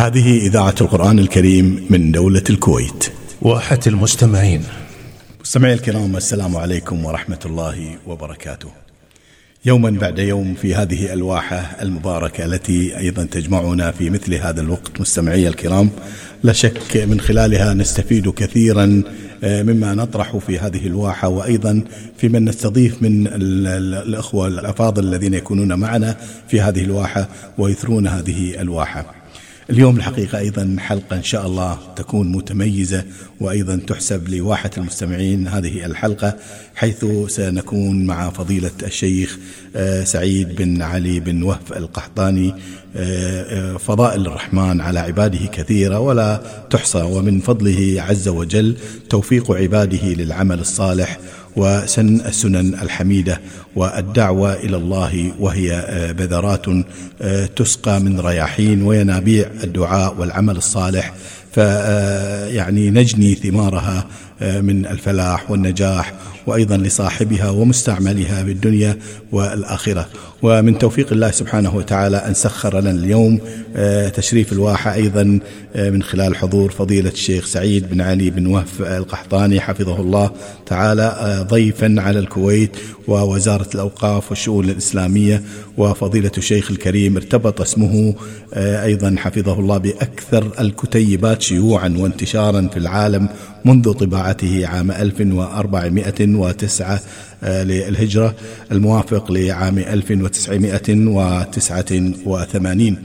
هذه إذاعة القرآن الكريم من دولة الكويت. واحة المستمعين. مستمعي الكرام السلام عليكم ورحمة الله وبركاته. يوما بعد يوم في هذه الواحة المباركة التي أيضا تجمعنا في مثل هذا الوقت مستمعي الكرام لا شك من خلالها نستفيد كثيرا آه، مما نطرح في هذه الواحة وأيضا في من نستضيف من الأخوة الأفاضل الذين يكونون معنا في هذه الواحة ويثرون هذه الواحة. اليوم الحقيقة أيضا حلقة إن شاء الله تكون متميزة وأيضا تحسب لواحة المستمعين هذه الحلقة حيث سنكون مع فضيلة الشيخ آه، سعيد بن علي بن وهف القحطاني آه، آه، فضائل الرحمن على عباده كثيرة ولا تحصى ومن فضله عز وجل توفيق عباده للعمل الصالح وسن السنن الحميدة والدعوة إلى الله وهي آه، بذرات آه، تسقى من رياحين وينابيع الدعاء والعمل الصالح. فيعني نجني ثمارها آه، من الفلاح والنجاح وأيضا لصاحبها ومستعملها في الدنيا والآخرة. ومن توفيق الله سبحانه وتعالى أن سخر لنا اليوم آه، تشريف الواحة أيضا آه، من خلال حضور فضيلة الشيخ سعيد بن علي بن وهف القحطاني حفظه الله تعالى ضيفا على الكويت ووزارة الأوقاف والشؤون الإسلامية. وفضيلة الشيخ الكريم ارتبط اسمه أيضا حفظه الله بأكثر الكتيبات شيوعا وانتشارا في العالم منذ طباعته عام 1409 آه، للهجرة الموافق لعام 1989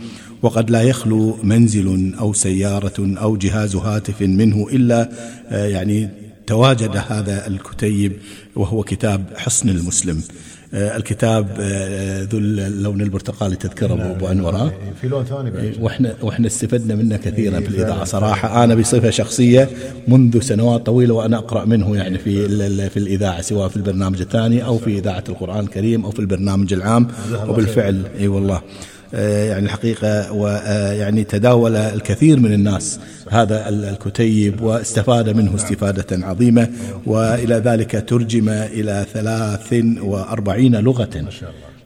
وقد لا يخلو منزل أو سيارة أو جهاز هاتف منه إلا آه، يعني تواجد هذا الكتيب وهو كتاب حصن المسلم. الكتاب آه، ذو اللون البرتقالي تذكره ابو انور إيه، في لون ثاني بعد. إيه، وإحنا وإحنا استفدنا منه كثيرا في الإذاعة. صراحة أنا بصفة شخصية منذ سنوات طويلة وأنا أقرأ منه يعني في في الإذاعة سواء في البرنامج الثاني أو في إذاعة القرآن الكريم أو في البرنامج العام وبالفعل. إي والله. آه، يعني الحقيقة ويعني تداول الكثير من الناس هذا الكتيب واستفاد منه استفادة عظيمة وإلى ذلك ترجم إلى ثلاث وأربعين لغة.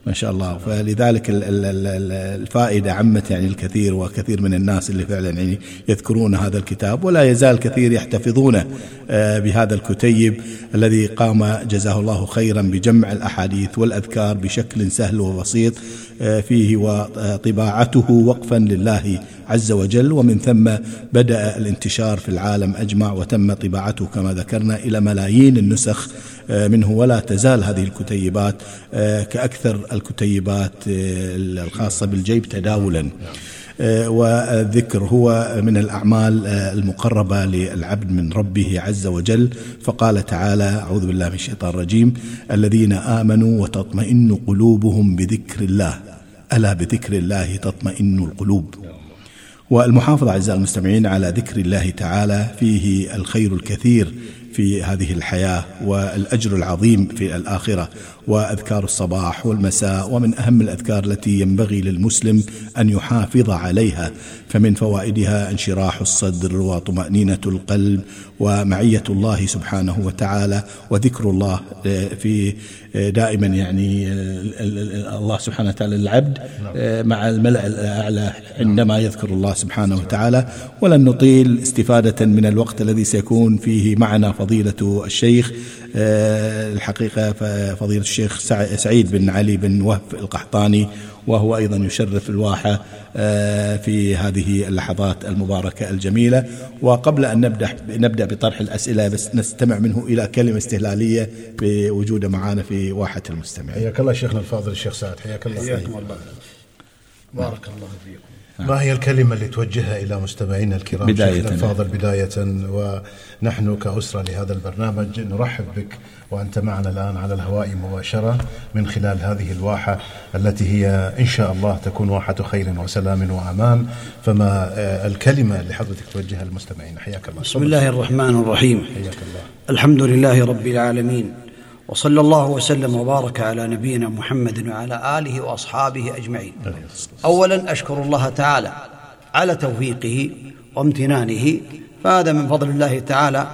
ما شاء الله. فلذلك الفائدة عمت يعني الكثير وكثير من الناس اللي فعلا يعني يذكرون هذا الكتاب ولا يزال كثير يحتفظون آه، بهذا الكتيب الذي قام جزاه الله خيرا بجمع الأحاديث والأذكار بشكل سهل وبسيط آه، فيه وطباعته وقفا لله عز وجل. ومن ثم بدأ الانتشار في العالم أجمع وتم طباعته كما ذكرنا إلى ملايين النسخ منه ولا تزال هذه الكتيبات آه، كأكثر الكتيبات الخاصة بالجيب تداولا. والذكر هو من الأعمال المقربة للعبد من ربه عز وجل. فقال تعالى أعوذ بالله من الشيطان الرجيم الذين آمنوا وتطمئن قلوبهم بذكر الله. ألا بذكر الله تطمئن القلوب؟ والمحافظة أعزائي المستمعين على ذكر الله تعالى فيه الخير الكثير في هذه الحياة والأجر العظيم في الآخرة وأذكار الصباح والمساء ومن أهم الأذكار التي ينبغي للمسلم أن يحافظ عليها فمن فوائدها انشراح الصدر وطمأنينة القلب ومعية الله سبحانه وتعالى وذكر الله في دائما يعني الله سبحانه وتعالى العبد مع الملأ الأعلى عندما يذكر الله سبحانه وتعالى ولن نطيل استفادة من الوقت الذي سيكون فيه معنا فضيلة الشيخ آه، الحقيقة فضيلة الشيخ سعيد بن علي بن وهب القحطاني وهو أيضا يشرف الواحة آه، في هذه اللحظات المباركة الجميلة. وقبل أن نبدأ نبدأ بطرح الأسئلة بس نستمع منه إلى كلمة استهلالية بوجوده معنا في واحة المستمعين. حياك الله شيخنا الفاضل الشيخ سعد حياك الله. حياكم الله. بارك الله فيكم. ما هي الكلمة اللي توجهها إلى مستمعينا الكرام؟ بداية. الفاضل بداية ونحن كأسرة لهذا البرنامج نرحب بك وأنت معنا الآن على الهواء مباشرة من خلال هذه الواحة التي هي إن شاء الله تكون واحة خير وسلام وأمان. فما آه، الكلمة اللي حضرتك توجهها للمستمعين حياك الله. بسم الله الرحمن الرحيم. حياك الله. الحمد لله رب العالمين. وصلى الله وسلم وبارك على نبينا محمد وعلى آله وأصحابه أجمعين. اولا أشكر الله تعالى على توفيقه وامتنانه فهذا من فضل الله تعالى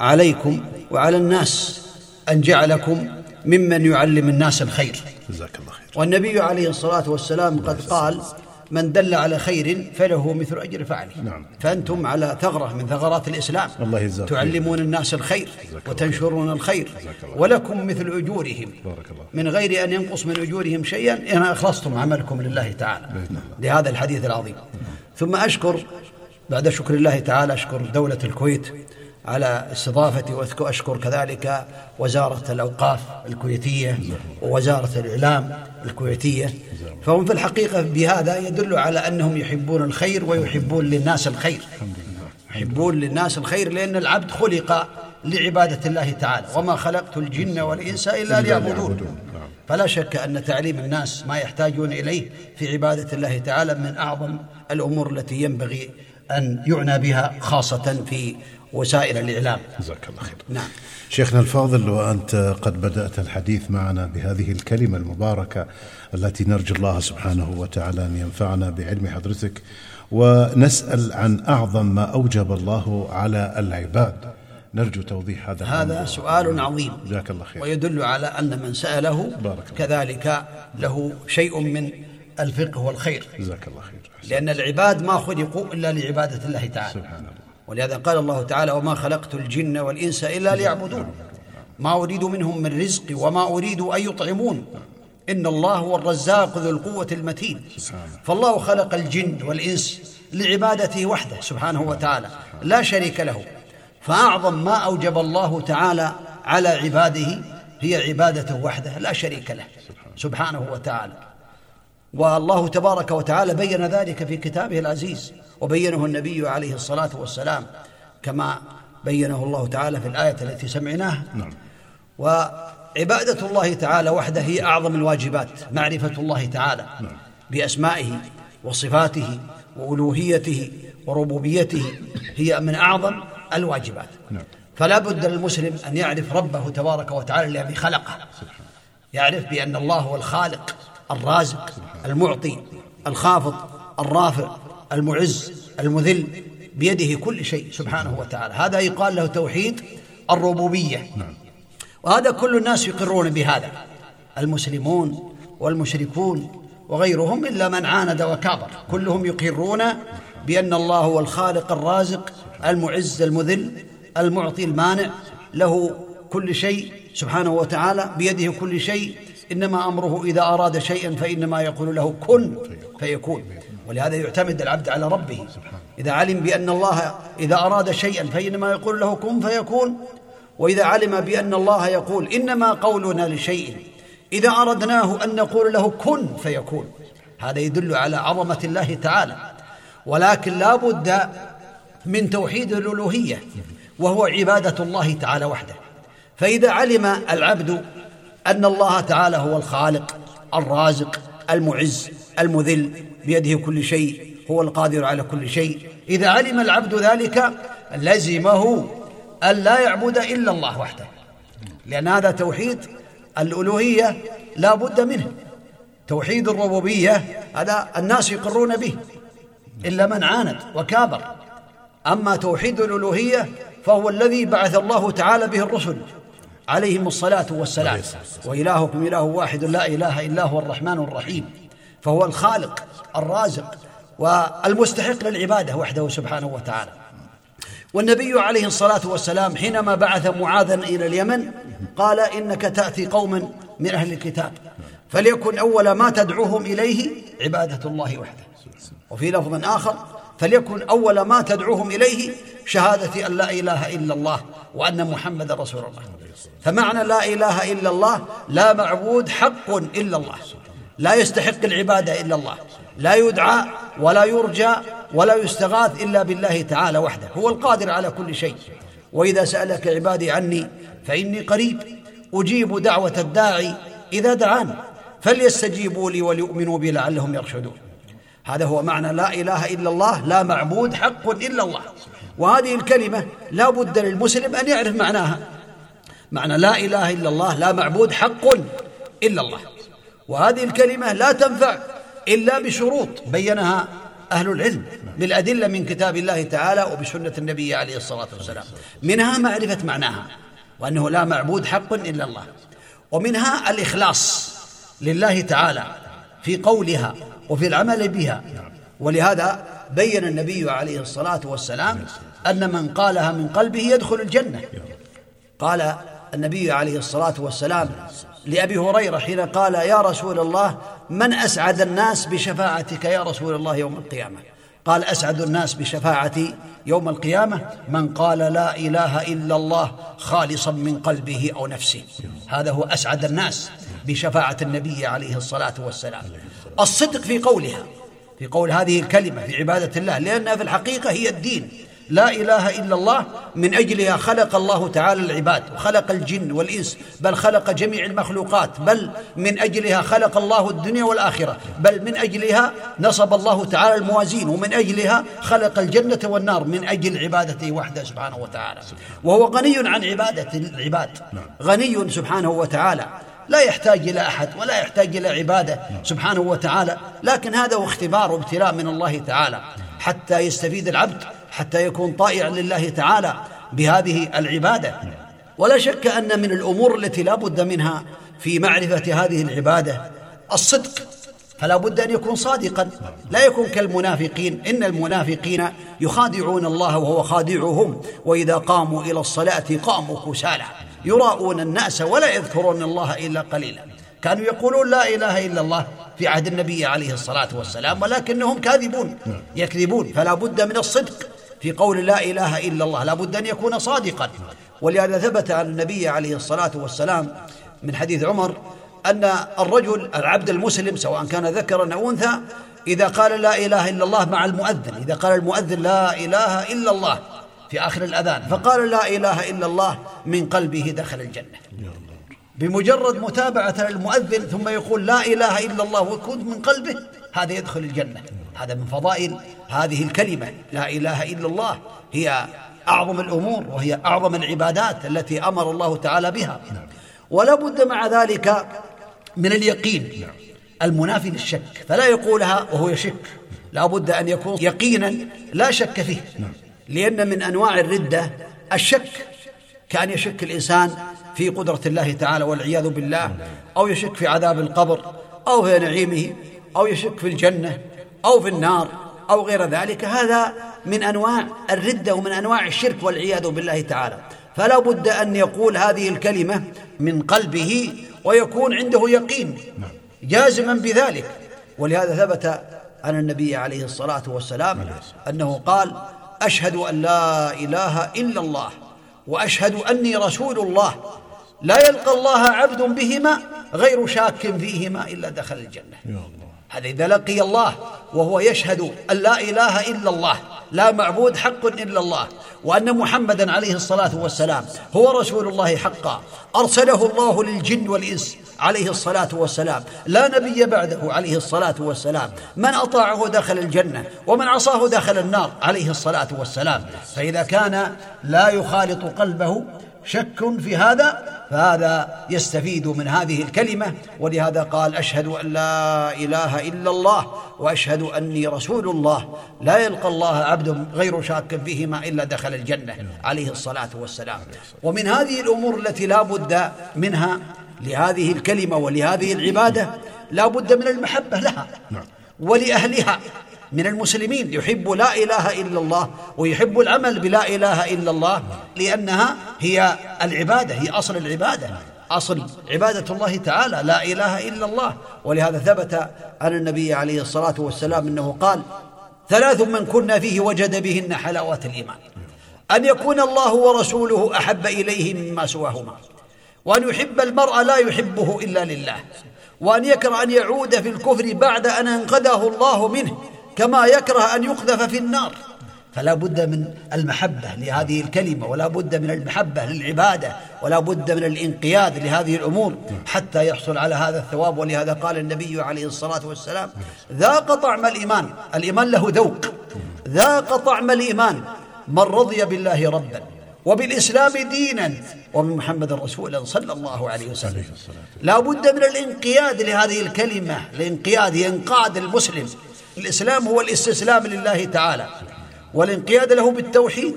عليكم وعلى الناس أن جعلكم ممن يعلم الناس الخير. جزاك الله خير. والنبي عليه الصلاة والسلام قد قال: من دل على خير فله مثل أجر فاعله نعم. فأنتم على ثغرة من ثغرات الإسلام. الله تعلمون الناس الخير وتنشرون الخير. ولكم مثل أجورهم. بارك الله. من غير أن ينقص من أجورهم شيئا إن أخلصتم عملكم لله تعالى. لهذا الحديث العظيم. ثم أشكر بعد شكر الله تعالى أشكر دولة الكويت. على استضافتي وأشكر كذلك وزارة الأوقاف الكويتية ووزارة الإعلام الكويتية. فهم في الحقيقة بهذا يدل على أنهم يحبون الخير ويحبون للناس الخير. يحبون للناس الخير لأن العبد خلق لعبادة الله تعالى. وما خلقت الجن والإنس إلا ليعبدون. فلا شك أن تعليم الناس ما يحتاجون إليه في عبادة الله تعالى من أعظم الأمور التي ينبغي أن يعنى بها خاصة في وسائل الإعلام. جزاك الله خير. نعم. شيخنا الفاضل وأنت قد بدأت الحديث معنا بهذه الكلمة المباركة التي نرجو الله سبحانه وتعالى أن ينفعنا بعلم حضرتك ونسأل عن أعظم ما أوجب الله على العباد. نرجو توضيح هذا هذا. سؤال عظيم. جزاك الله خير. ويدل على أن من سأله بارك. كذلك له شيء من الفقه والخير. جزاك الله خير. لأن العباد ما خلقوا إلا لعبادة الله تعالى. سبحان الله. ولهذا قال الله تعالى وما خلقت الجن والإنس إلا ليعبدون. ما أريد منهم من رزق وما أريد أن يطعمون. إن الله هو الرزاق ذو القوة المتين. فالله خلق الجن والإنس لعبادته وحده سبحانه وتعالى. لا شريك له. فأعظم ما أوجب الله تعالى على عباده هي عبادته وحده. لا شريك له. سبحانه وتعالى. والله تبارك وتعالى بين ذلك في كتابه العزيز وبينه النبي عليه الصلاة والسلام كما بينه الله تعالى في الآية التي سمعناها. نعم. وعبادة الله تعالى وحده هي أعظم الواجبات معرفة الله تعالى بأسمائه وصفاته وألوهيته وربوبيته هي من أعظم الواجبات. نعم. فلا بد للمسلم أن يعرف ربه تبارك وتعالى الذي خلقه. يعرف بأن الله هو الخالق. الرازق المعطي الخافض الرافع المعز المذل بيده كل شيء سبحانه وتعالى. هذا يقال له توحيد الربوبية. وهذا كل الناس يقرون بهذا المسلمون والمشركون وغيرهم إلا من عاند وكابر. كلهم يقرون بأن الله هو الخالق الرازق المعز المذل المعطي المانع له كل شيء سبحانه وتعالى بيده كل شيء إنما أمره إذا أراد شيئا فإنما يقول له كن فيكون. ولهذا يعتمد العبد على ربه. إذا علم بأن الله إذا أراد شيئا فإنما يقول له كن فيكون. وإذا علم بأن الله يقول إنما قولنا لشيء. إذا أردناه أن نقول له كن فيكون. هذا يدل على عظمة الله تعالى. ولكن لا بد من توحيد الألوهية وهو عبادة الله تعالى وحده. فإذا علم العبد أن الله تعالى هو الخالق الرازق المعز المذل بيده كل شيء هو القادر على كل شيء. إذا علم العبد ذلك لزمه أن لا يعبد إلا الله وحده. لأن هذا توحيد الألوهية لا بد منه. توحيد الربوبية هذا الناس يقرون به. إلا من عاند وكابر. أما توحيد الألوهية فهو الذي بعث الله تعالى به الرسل. عليهم الصلاة والسلام. وإلهكم إله واحد لا إله إلا هو الرحمن الرحيم. فهو الخالق الرازق والمستحق للعبادة وحده سبحانه وتعالى. والنبي عليه الصلاة والسلام حينما بعث معاذا إلى اليمن قال إنك تأتي قوما من أهل الكتاب. فليكن أول ما تدعوهم إليه عبادة الله وحده. وفي لفظ آخر فليكن أول ما تدعوهم إليه شهادة أن لا إله إلا الله وأن محمد رسول الله. فمعنى لا إله إلا الله لا معبود حق إلا الله. لا يستحق العبادة إلا الله. لا يدعى ولا يرجى ولا يستغاث إلا بالله تعالى وحده. هو القادر على كل شيء. وإذا سألك عبادي عني فإني قريب. أجيب دعوة الداعي إذا دعان. فليستجيبوا لي وليؤمنوا بي لعلهم يرشدون. هذا هو معنى لا إله إلا الله لا معبود حق إلا الله. وهذه الكلمة لا بد للمسلم أن يعرف معناها. معنى لا إله إلا الله لا معبود حق إلا الله. وهذه الكلمة لا تنفع إلا بشروط بينها أهل العلم بالأدلة من كتاب الله تعالى وبسنة النبي عليه الصلاة والسلام. منها معرفة معناها وأنه لا معبود حق إلا الله. ومنها الإخلاص لله تعالى في قولها. وفي العمل بها. ولهذا بين النبي عليه الصلاة والسلام أن من قالها من قلبه يدخل الجنة. قال النبي عليه الصلاة والسلام لأبي هريرة حين قال يا رسول الله من أسعد الناس بشفاعتك يا رسول الله يوم القيامة؟ قال أسعد الناس بشفاعتي يوم القيامة؟ من قال لا إله إلا الله خالصا من قلبه أو نفسه. هذا هو أسعد الناس بشفاعة النبي عليه الصلاة والسلام. الصدق في قولها في قول هذه الكلمة في عبادة الله لأنها في الحقيقة هي الدين. لا إله إلا الله من أجلها خلق الله تعالى العباد وخلق الجن والإنس بل خلق جميع المخلوقات بل من أجلها خلق الله الدنيا والآخرة بل من أجلها نصب الله تعالى الموازين ومن أجلها خلق الجنة والنار من أجل عبادته وحده سبحانه وتعالى. وهو غني عن عبادة العباد غني سبحانه وتعالى. لا يحتاج إلى أحد ولا يحتاج إلى عبادة سبحانه وتعالى لكن هذا هو اختبار وابتلاء من الله تعالى. حتى يستفيد العبد حتى يكون طائعا لله تعالى بهذه العبادة. ولا شك أن من الأمور التي لا بد منها في معرفة هذه العبادة الصدق. فلا بد أن يكون صادقا. لا يكون كالمنافقين. إن المنافقين يخادعون الله وهو خادعهم وإذا قاموا إلى الصلاة قاموا كسالى. يراءون الناس ولا يذكرون الله إلا قليلا. كانوا يقولون لا إله إلا الله في عهد النبي عليه الصلاة والسلام ولكنهم كاذبون يكذبون فلا بد من الصدق في قول لا إله إلا الله لا بد أن يكون صادقا. ولهذا ثبت عن النبي عليه الصلاة والسلام من حديث عمر أن الرجل العبد المسلم سواء كان ذكرا أو أنثى إذا قال لا إله إلا الله مع المؤذن إذا قال المؤذن لا إله إلا الله في آخر الأذان. فقال لا إله إلا الله من قلبه دخل الجنة. بمجرد متابعة المؤذن ثم يقول لا إله إلا الله ويكون من قلبه هذا يدخل الجنة. هذا من فضائل هذه الكلمة لا إله إلا الله. هي أعظم الأمور وهي أعظم العبادات التي أمر الله تعالى بها. ولا بد مع ذلك من اليقين. المنافي للشك فلا يقولها وهو يشك. لا بد أن يكون يقينا لا شك فيه. لأن من أنواع الردة الشك كأن يشك الإنسان في قدرة الله تعالى والعياذ بالله أو يشك في عذاب القبر أو في نعيمه أو يشك في الجنة أو في النار أو غير ذلك. هذا من أنواع الردة ومن أنواع الشرك والعياذ بالله تعالى. فلا بد أن يقول هذه الكلمة من قلبه ويكون عنده يقين جازما بذلك. ولهذا ثبت عن النبي عليه الصلاة والسلام أنه قال أشهد أن لا إله إلا الله وأشهد أني رسول الله. لا يلقى الله عبد بهما غير شاك فيهما إلا دخل الجنة. يا الله. هذا إذا لقي الله وهو يشهد أن لا إله إلا الله لا معبود حق إلا الله وأن محمدا عليه الصلاة والسلام هو رسول الله حقا أرسله الله للجن والإنس عليه الصلاة والسلام لا نبي بعده عليه الصلاة والسلام من أطاعه دخل الجنة ومن عصاه دخل النار عليه الصلاة والسلام فإذا كان لا يخالط قلبه شك في هذا فهذا يستفيد من هذه الكلمة ولهذا قال أشهد أن لا إله إلا الله وأشهد أني رسول الله. لا يلقى الله عبد غير شاك فيهما إلا دخل الجنة عليه الصلاة والسلام. ومن هذه الأمور التي لا بد منها لهذه الكلمة ولهذه العبادة لا بد من المحبة لها ولأهلها. من المسلمين. يحب لا إله إلا الله ويحب العمل بلا إله إلا الله لأنها هي العبادة هي أصل العبادة أصل عبادة الله تعالى لا إله إلا الله. ولهذا ثبت عن النبي عليه الصلاة والسلام أنه قال ثلاث من كنا فيه وجد بهن حلاوة الإيمان. أن يكون الله ورسوله أحب إليه مما سواهما. وأن يحب المرء لا يحبه إلا لله. وأن يكره أن يعود في الكفر بعد أن أنقذه الله منه. كما يكره أن يقذف في النار. فلا بد من المحبة لهذه الكلمة ولا بد من المحبة للعبادة ولا بد من الانقياد لهذه الأمور حتى يحصل على هذا الثواب. ولهذا قال النبي عليه الصلاة والسلام ذاق طعم الإيمان. الإيمان له ذوق. ذاق طعم الإيمان. من رضي بالله ربا وبالإسلام دينا. وبمحمد رسولا صلى الله عليه وسلم. لا بد من الانقياد لهذه الكلمة الانقياد ينقاد المسلم. الإسلام هو الاستسلام لله تعالى والانقياد له بالتوحيد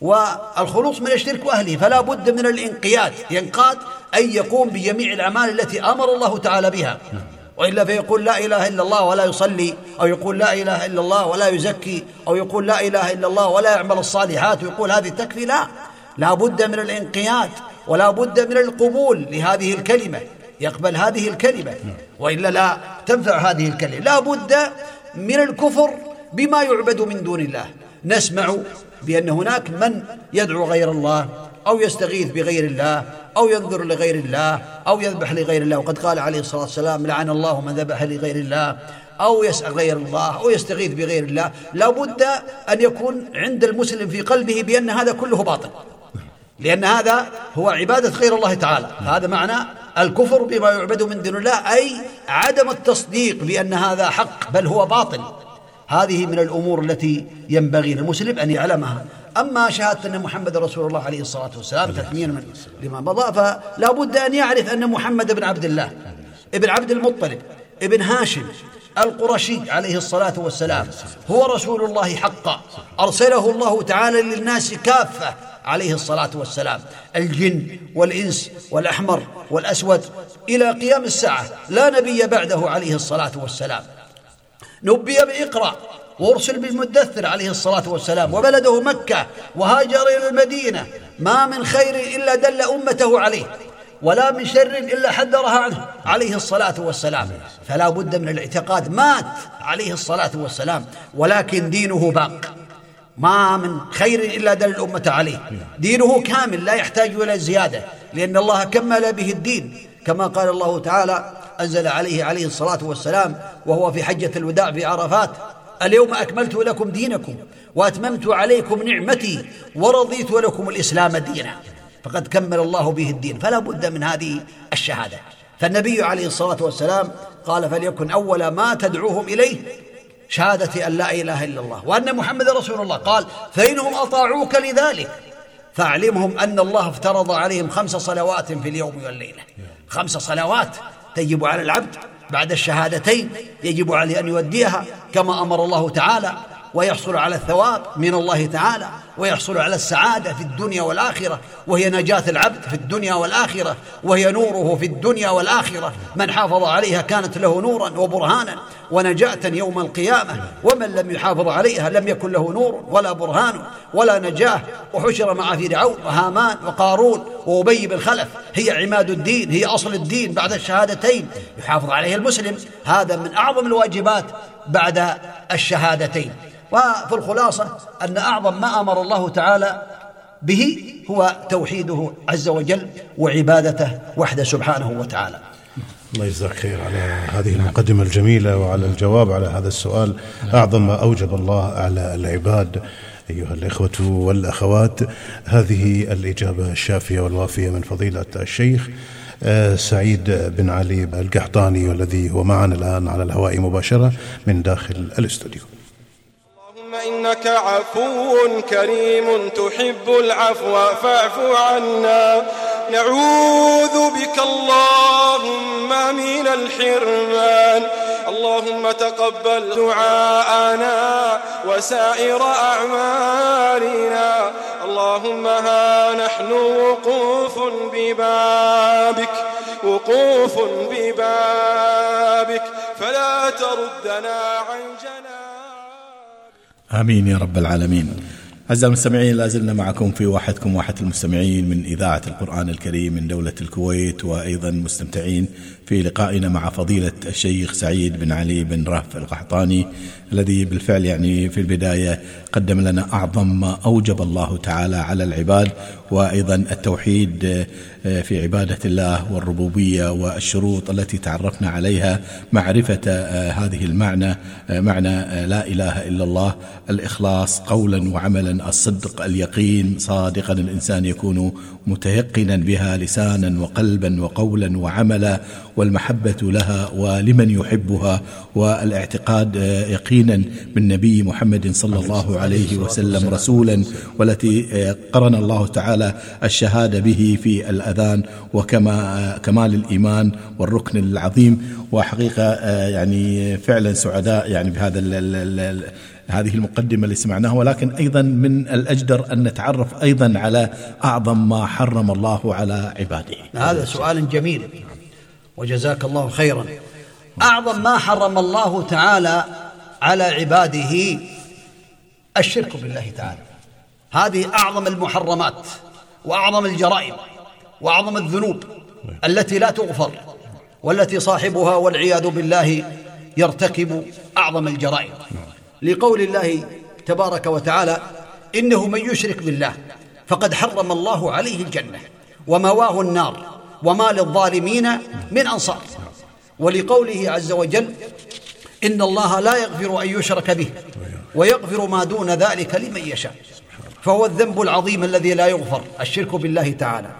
والخلوص من الشرك وأهله فلا بد من الانقياد ينقاد اي يقوم بجميع الأعمال التي أمر الله تعالى بها. وإلا فيقول لا إله إلا الله ولا يصلي أو يقول لا إله إلا الله ولا يزكي أو يقول لا إله إلا الله ولا يعمل الصالحات ويقول هذه تكفي لا. لا بد من الانقياد ولا بد من القبول لهذه الكلمة يقبل هذه الكلمة. وإلا لا تنفع هذه الكلمة. لا بد من الكفر بما يعبد من دون الله. نسمع بأن هناك من يدعو غير الله أو يستغيث بغير الله أو ينذر لغير الله أو يذبح لغير الله. وقد قال عليه الصلاة والسلام لعن الله من ذبح لغير الله أو يسأل غير الله أو يستغيث بغير الله. لا بد أن يكون عند المسلم في قلبه بأن هذا كله باطل. لأن هذا هو عبادة غير الله تعالى. هذا معنى الكفر بما يعبد من دون الله أي عدم التصديق بأن هذا حق بل هو باطل. هذه من الأمور التي ينبغي للمسلم أن يعلمها. أما شهادة أن محمد رسول الله عليه الصلاة والسلام تثمين لما مضى فلا بد أن يعرف أن محمد بن عبد الله ابن عبد المطلب ابن هاشم القرشي عليه الصلاة والسلام هو رسول الله حقا. أرسله الله تعالى للناس كافة. عليه الصلاة والسلام. الجن والإنس والأحمر والأسود إلى قيام الساعة. لا نبي بعده عليه الصلاة والسلام. نبي بإقرأ وأرسل بالمدثر عليه الصلاة والسلام. وبلده مكة وهاجر إلى المدينة. ما من خير إلا دل أمته عليه ولا من شر إلا حذرها عنه عليه الصلاة والسلام. فلا بد من الاعتقاد. مات عليه الصلاة والسلام ولكن دينه باق. ما من خير إلا دل الأمة عليه. دينه كامل لا يحتاج إلى زيادة لأن الله كمل به الدين. كما قال الله تعالى أنزل عليه عليه الصلاة والسلام وهو في حجة الوداع في عرفات اليوم أكملت لكم دينكم وأتممت عليكم نعمتي ورضيت لكم الإسلام دينا. فقد كمل الله به الدين فلا بد من هذه الشهادة. فالنبي عليه الصلاة والسلام قال فليكن أول ما تدعوهم إليه شهادة أن لا إله إلا الله وأن محمد رسول الله. قال فإنهم أطاعوك لذلك. فأعلمهم أن الله افترض عليهم خمس صلوات في اليوم والليلة. خمس صلوات تجب على العبد. بعد الشهادتين يجب عليه أن يوديها كما أمر الله تعالى. ويحصل على الثواب من الله تعالى ويحصل على السعادة في الدنيا والآخرة. وهي نجاة العبد في الدنيا والآخرة وهي نوره في الدنيا والآخرة. من حافظ عليها كانت له نورا وبرهانا ونجاة يوم القيامة. ومن لم يحافظ عليها لم يكن له نور ولا برهان ولا نجاة. وحشر مع فرعون وهامان وقارون وأبي بن خلف هي عماد الدين هي أصل الدين بعد الشهادتين. يحافظ عليها المسلم. هذا من أعظم الواجبات. بعد الشهادتين. وفي الخلاصة أن أعظم ما أمر الله تعالى به هو توحيده عز وجل وعبادته وحده سبحانه وتعالى. الله يجزاك خير على هذه المقدمة الجميلة وعلى الجواب على هذا السؤال. أعظم ما أوجب الله على العباد أيها الإخوة والأخوات هذه الإجابة الشافية والوافية من فضيلة الشيخ سعيد بن علي القحطاني والذي هو معنا الآن على الهواء مباشرة من داخل الاستوديو. إنك عفو كريم تحب العفو فاعف عنا. نعوذ بك اللهم من الحرمان. اللهم تقبل دعاءنا وسائر أعمالنا. اللهم ها نحن وقوف ببابك وقوف ببابك. فلا تردنا عن جنابك. آمين يا رب العالمين. أعزائي المستمعين لازلنا معكم في واحدكم واحد المستمعين من إذاعة القرآن الكريم من دولة الكويت وأيضا مستمتعين في لقائنا مع فضيلة الشيخ سعيد بن علي بن رهف القحطاني الذي بالفعل يعني في البداية قدم لنا أعظم ما أوجب الله تعالى على العباد وأيضا التوحيد آه، في عبادة الله والربوبية والشروط التي تعرفنا عليها معرفة آه، هذه المعنى آه، معنى لا إله إلا الله الإخلاص قولا وعملا الصدق اليقين صادقا الإنسان يكون متيقنا بها لسانا وقلبا وقولا وعملا والمحبة لها ولمن يحبها والاعتقاد يقينا بالنبي محمد صلى الله عليه وسلم رسولا والتي قرن الله تعالى الشهادة به في الأذان وكما كمال الإيمان والركن العظيم. وحقيقة يعني فعلا سعداء يعني بهذا هذه المقدمة اللي سمعناها ولكن أيضا من الأجدر أن نتعرف أيضا على أعظم ما حرم الله على عباده. هذا سؤال جميل وجزاك الله خيرا. أعظم ما حرم الله تعالى على عباده الشرك بالله تعالى. هذه أعظم المحرمات وأعظم الجرائم وأعظم الذنوب التي لا تغفر والتي صاحبها والعياذ بالله يرتكب أعظم الجرائم. لقول الله تبارك وتعالى إنه من يشرك بالله فقد حرم الله عليه الجنة ومواه النار وما للظالمين من أنصار. ولقوله عز وجل إن الله لا يغفر أن يشرك به ويغفر ما دون ذلك لمن يشاء. فهو الذنب العظيم الذي لا يغفر الشرك بالله تعالى.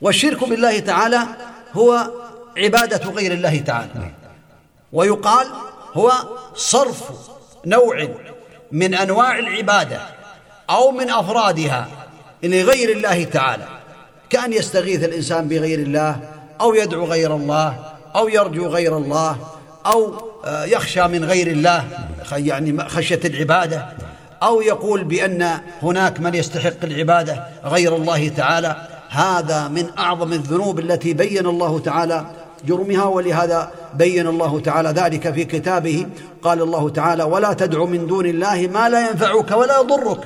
والشرك بالله تعالى هو عبادة غير الله تعالى. ويقال هو صرف نوع من أنواع العبادة أو من أفرادها لغير الله تعالى. كأن يستغيث الإنسان بغير الله أو يدعو غير الله أو يرجو غير الله أو آه، يخشى من غير الله يعني خشية العبادة أو يقول بأن هناك من يستحق العبادة غير الله تعالى. هذا من أعظم الذنوب التي بين الله تعالى جرمها ولهذا بين الله تعالى ذلك في كتابه. قال الله تعالى ولا تدع من دون الله ما لا ينفعك ولا يضرك.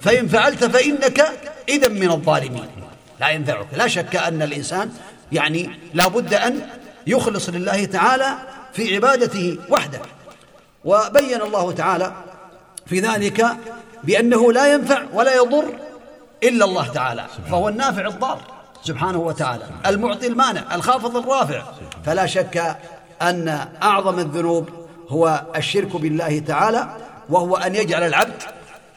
فإن فعلت فإنك إذا من الظالمين. لا ينفعك. لا شك أن الإنسان يعني لا بد أن يخلص لله تعالى في عبادته وحده. وبين الله تعالى في ذلك بأنه لا ينفع ولا يضر إلا الله تعالى فهو النافع الضار. سبحانه وتعالى. المعطي المانع الخافض الرافع. فلا شك أن أعظم الذنوب هو الشرك بالله تعالى وهو أن يجعل العبد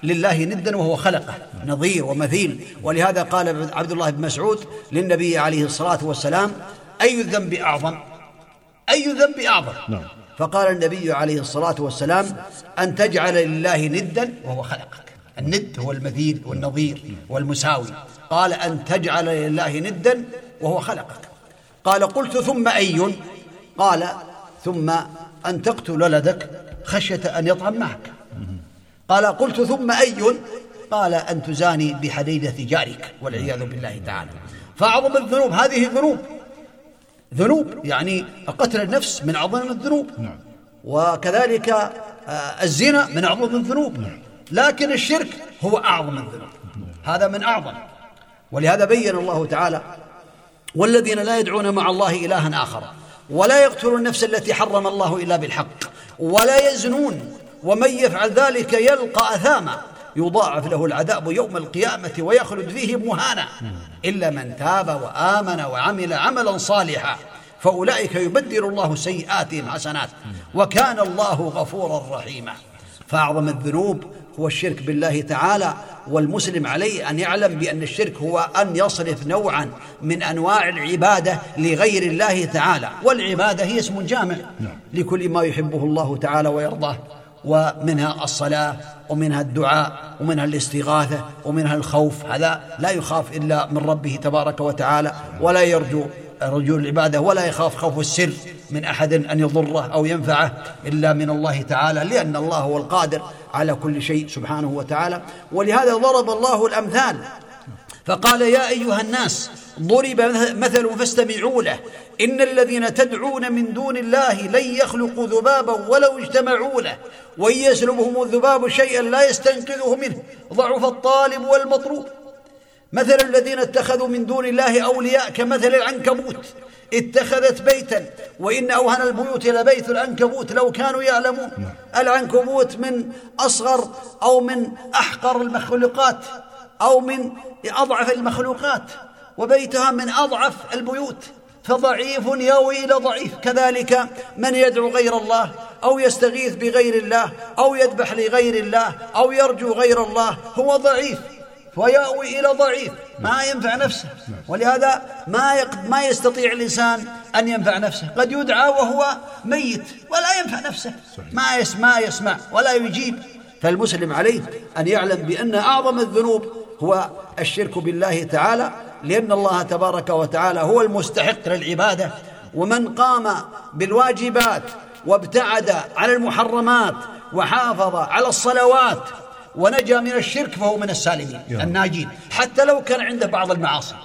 لله ندا وهو خلقه نظير ومثيل. ولهذا قال عبد الله بن مسعود للنبي عليه الصلاة والسلام أي الذنب أعظم؟ أي ذنب أعظم؟ نعم. فقال النبي عليه الصلاة والسلام أن تجعل لله ندا وهو خلقك الند هو المثيل والنظير والمساوي. قال أن تجعل لله ندا وهو خلقك. قال قلت ثم أي؟ قال ثم أن تقتل ولدك خشية أن يطعم معك. قال قلت ثم أي؟ قال أن تزاني بحديدة جارك والعياذ بالله تعالى. فأعظم الذنوب هذه ذنوب. ذنوب يعني قتل النفس من أعظم الذنوب. نعم. وكذلك آه، الزنا من أعظم الذنوب. نعم. لكن الشرك هو أعظم الذنوب. هذا من أعظم. ولهذا بين الله تعالى والذين لا يدعون مع الله إلها آخر ولا يقتلون النفس التي حرم الله إلا بالحق ولا يزنون ومن يفعل ذلك يلقى أثاما يضاعف له العذاب يوم القيامة ويخلد فيه مهانا. إلا من تاب وآمن وعمل عملا صالحا فأولئك يبدل الله سيئاتهم حسنات وكان الله غفورا رحيما. فأعظم الذنوب هو الشرك بالله تعالى والمسلم عليه أن يعلم بأن الشرك هو أن يصرف نوعا من أنواع العبادة لغير الله تعالى. والعبادة هي اسم جامع لكل ما يحبه الله تعالى ويرضاه ومنها الصلاة ومنها الدعاء ومنها الاستغاثة ومنها الخوف. هذا لا يخاف إلا من ربه تبارك وتعالى ولا يرجو رجوع العبادة ولا يخاف خوف السر من أحد أن يضره أو ينفعه إلا من الله تعالى لأن الله هو القادر على كل شيء سبحانه وتعالى. ولهذا ضرب الله الأمثال. فقال يا أيها الناس ضرب مثل فاستمعوا له. إن الذين تدعون من دون الله لن يخلقوا ذبابا ولو اجتمعوا له. وإن يسلبهم الذباب شيئا لا يستنقذه منه. ضعف الطالب والمطلوب. مثل الذين اتخذوا من دون الله أولياء كمثل العنكبوت اتخذت بيتا وإن أوهن البيوت لبيت العنكبوت لو كانوا يعلمون. العنكبوت من أصغر أو من أحقر المخلوقات أو من أضعف المخلوقات وبيتها من أضعف البيوت. فضعيف يوي إلى ضعيف. كذلك من يدعو غير الله أو يستغيث بغير الله أو يذبح لغير الله أو يرجو غير الله هو ضعيف. ويأوي إلى ضعيف ما ينفع نفسه. ولهذا ما ما يستطيع الإنسان أن ينفع نفسه. قد يدعى وهو ميت ولا ينفع نفسه. ما يسمع يسمع ولا يجيب. فالمسلم عليه أن يعلم بأن أعظم الذنوب هو الشرك بالله تعالى لأن الله تبارك وتعالى هو المستحق للعبادة. ومن قام بالواجبات وابتعد عن المحرمات وحافظ على الصلوات ونجا من الشرك فهو من السالمين الناجين. حتى لو كان عنده بعض المعاصي.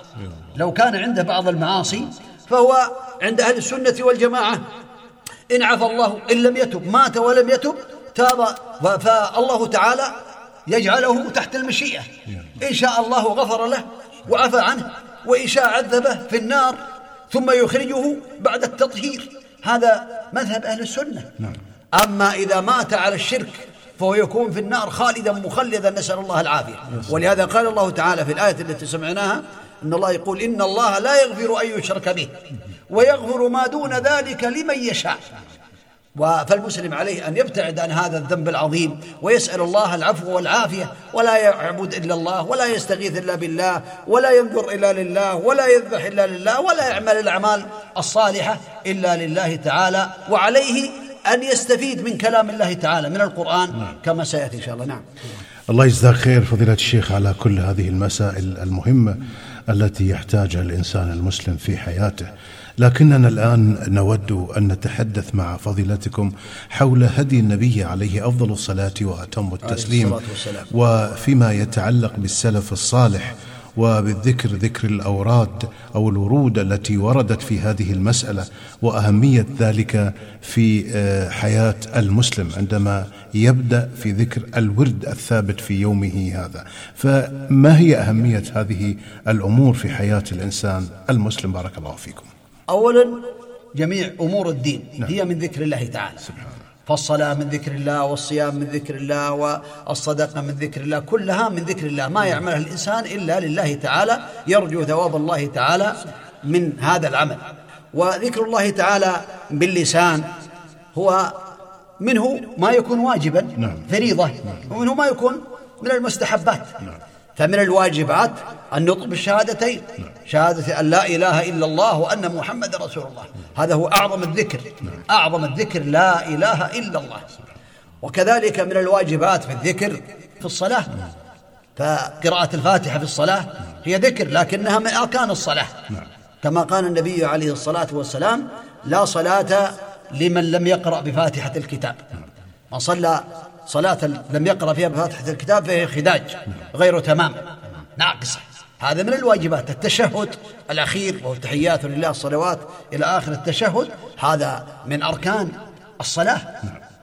لو كان عنده بعض المعاصي فهو عند أهل السنة والجماعة. إن عفى الله إن لم يتب مات ولم يتب تاب. فالله تعالى يجعله تحت المشيئة. إن شاء الله غفر له وعفى عنه وإن شاء عذبه في النار ثم يخرجه بعد التطهير. هذا مذهب أهل السنة. نعم. أما إذا مات على الشرك فهو يكون في النار خالدا مخلدا نسأل الله العافية. ولهذا قال الله تعالى في الآية التي سمعناها إن الله يقول إن الله لا يغفر أن يشرك به ويغفر ما دون ذلك لمن يشاء. فالمسلم عليه أن يبتعد عن هذا الذنب العظيم ويسأل الله العفو والعافية ولا يعبد إلا الله ولا يستغيث إلا بالله ولا ينظر إلا لله ولا يذبح إلا لله ولا يعمل الأعمال الصالحة إلا لله تعالى. وعليه أن يستفيد من كلام الله تعالى من القرآن نعم. كما سيأتي إن شاء الله. نعم. الله يجزاك خير فضيلة الشيخ على كل هذه المسائل المهمة التي يحتاجها الإنسان المسلم في حياته. لكننا الآن نود أن نتحدث مع فضيلتكم حول هدي النبي عليه أفضل الصلاة وأتم التسليم وفيما يتعلق بالسلف الصالح. وبالذكر ذكر الأوراد أو الورود التي وردت في هذه المسألة وأهمية ذلك في آه، حياة المسلم عندما يبدأ في ذكر الورد الثابت في يومه هذا. فما هي أهمية هذه الأمور في حياة الإنسان المسلم؟ بارك الله فيكم. اولا جميع أمور الدين نعم. هي من ذكر الله تعالى. سبحانه فالصلاة من ذكر الله والصيام من ذكر الله والصدقة من ذكر الله كلها من ذكر الله ما يعملها الإنسان إلا لله تعالى يرجو ثواب الله تعالى من هذا العمل وذكر الله تعالى باللسان هو منه ما يكون واجبا نعم. فريضة ومنه ما يكون من المستحبات نعم. فمن الواجبات النطق بالشهادتين شهادة أن لا إله إلا الله وأن محمد رسول الله. هذا هو أعظم الذكر أعظم الذكر لا إله إلا الله. وكذلك من الواجبات في الذكر في الصلاة. فقراءة الفاتحة في الصلاة هي ذكر لكنها من أركان الصلاة. كما قال النبي عليه الصلاة والسلام لا صلاة لمن لم يقرأ بفاتحة الكتاب. من صلى صلاة لم يقرأ فيها بفاتحة الكتاب فهي خداج غير تمام. ناقصة. هذا من الواجبات. التشهد الأخير وهو تحيات لله الصلوات إلى آخر التشهد هذا من أركان الصلاة.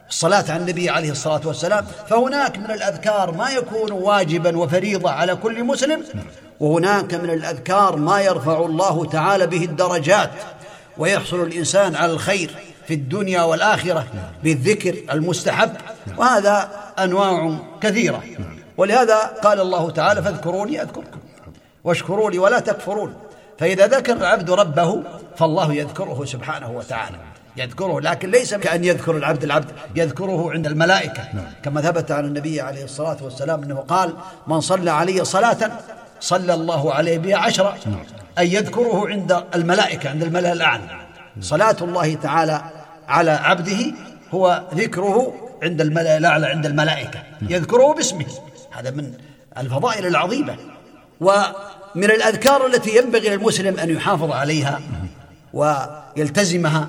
الصلاة على النبي عليه الصلاة والسلام. فهناك من الأذكار ما يكون واجبا وفريضة على كل مسلم وهناك من الأذكار ما يرفع الله تعالى به الدرجات ويحصل الإنسان على الخير. في الدنيا والآخرة بالذكر المستحب وهذا أنواع كثيرة. ولهذا قال الله تعالى فاذكروني أذكركم واشكروا لي ولا تكفرون. فإذا ذكر العبد ربه فالله يذكره سبحانه وتعالى. يذكره لكن ليس كأن يذكر العبد العبد يذكره عند الملائكة. كما ثبت عن النبي عليه الصلاة والسلام أنه قال من صلى علي صلاة صلى الله عليه بها عشرة أي يذكره عند الملائكة عند الملأ الأعلى. صلاة الله تعالى على عبده هو ذكره عند الأعلى عند الملائكة يذكره باسمه. هذا من الفضائل العظيمة. ومن الأذكار التي ينبغي للمسلم أن يحافظ عليها ويلتزمها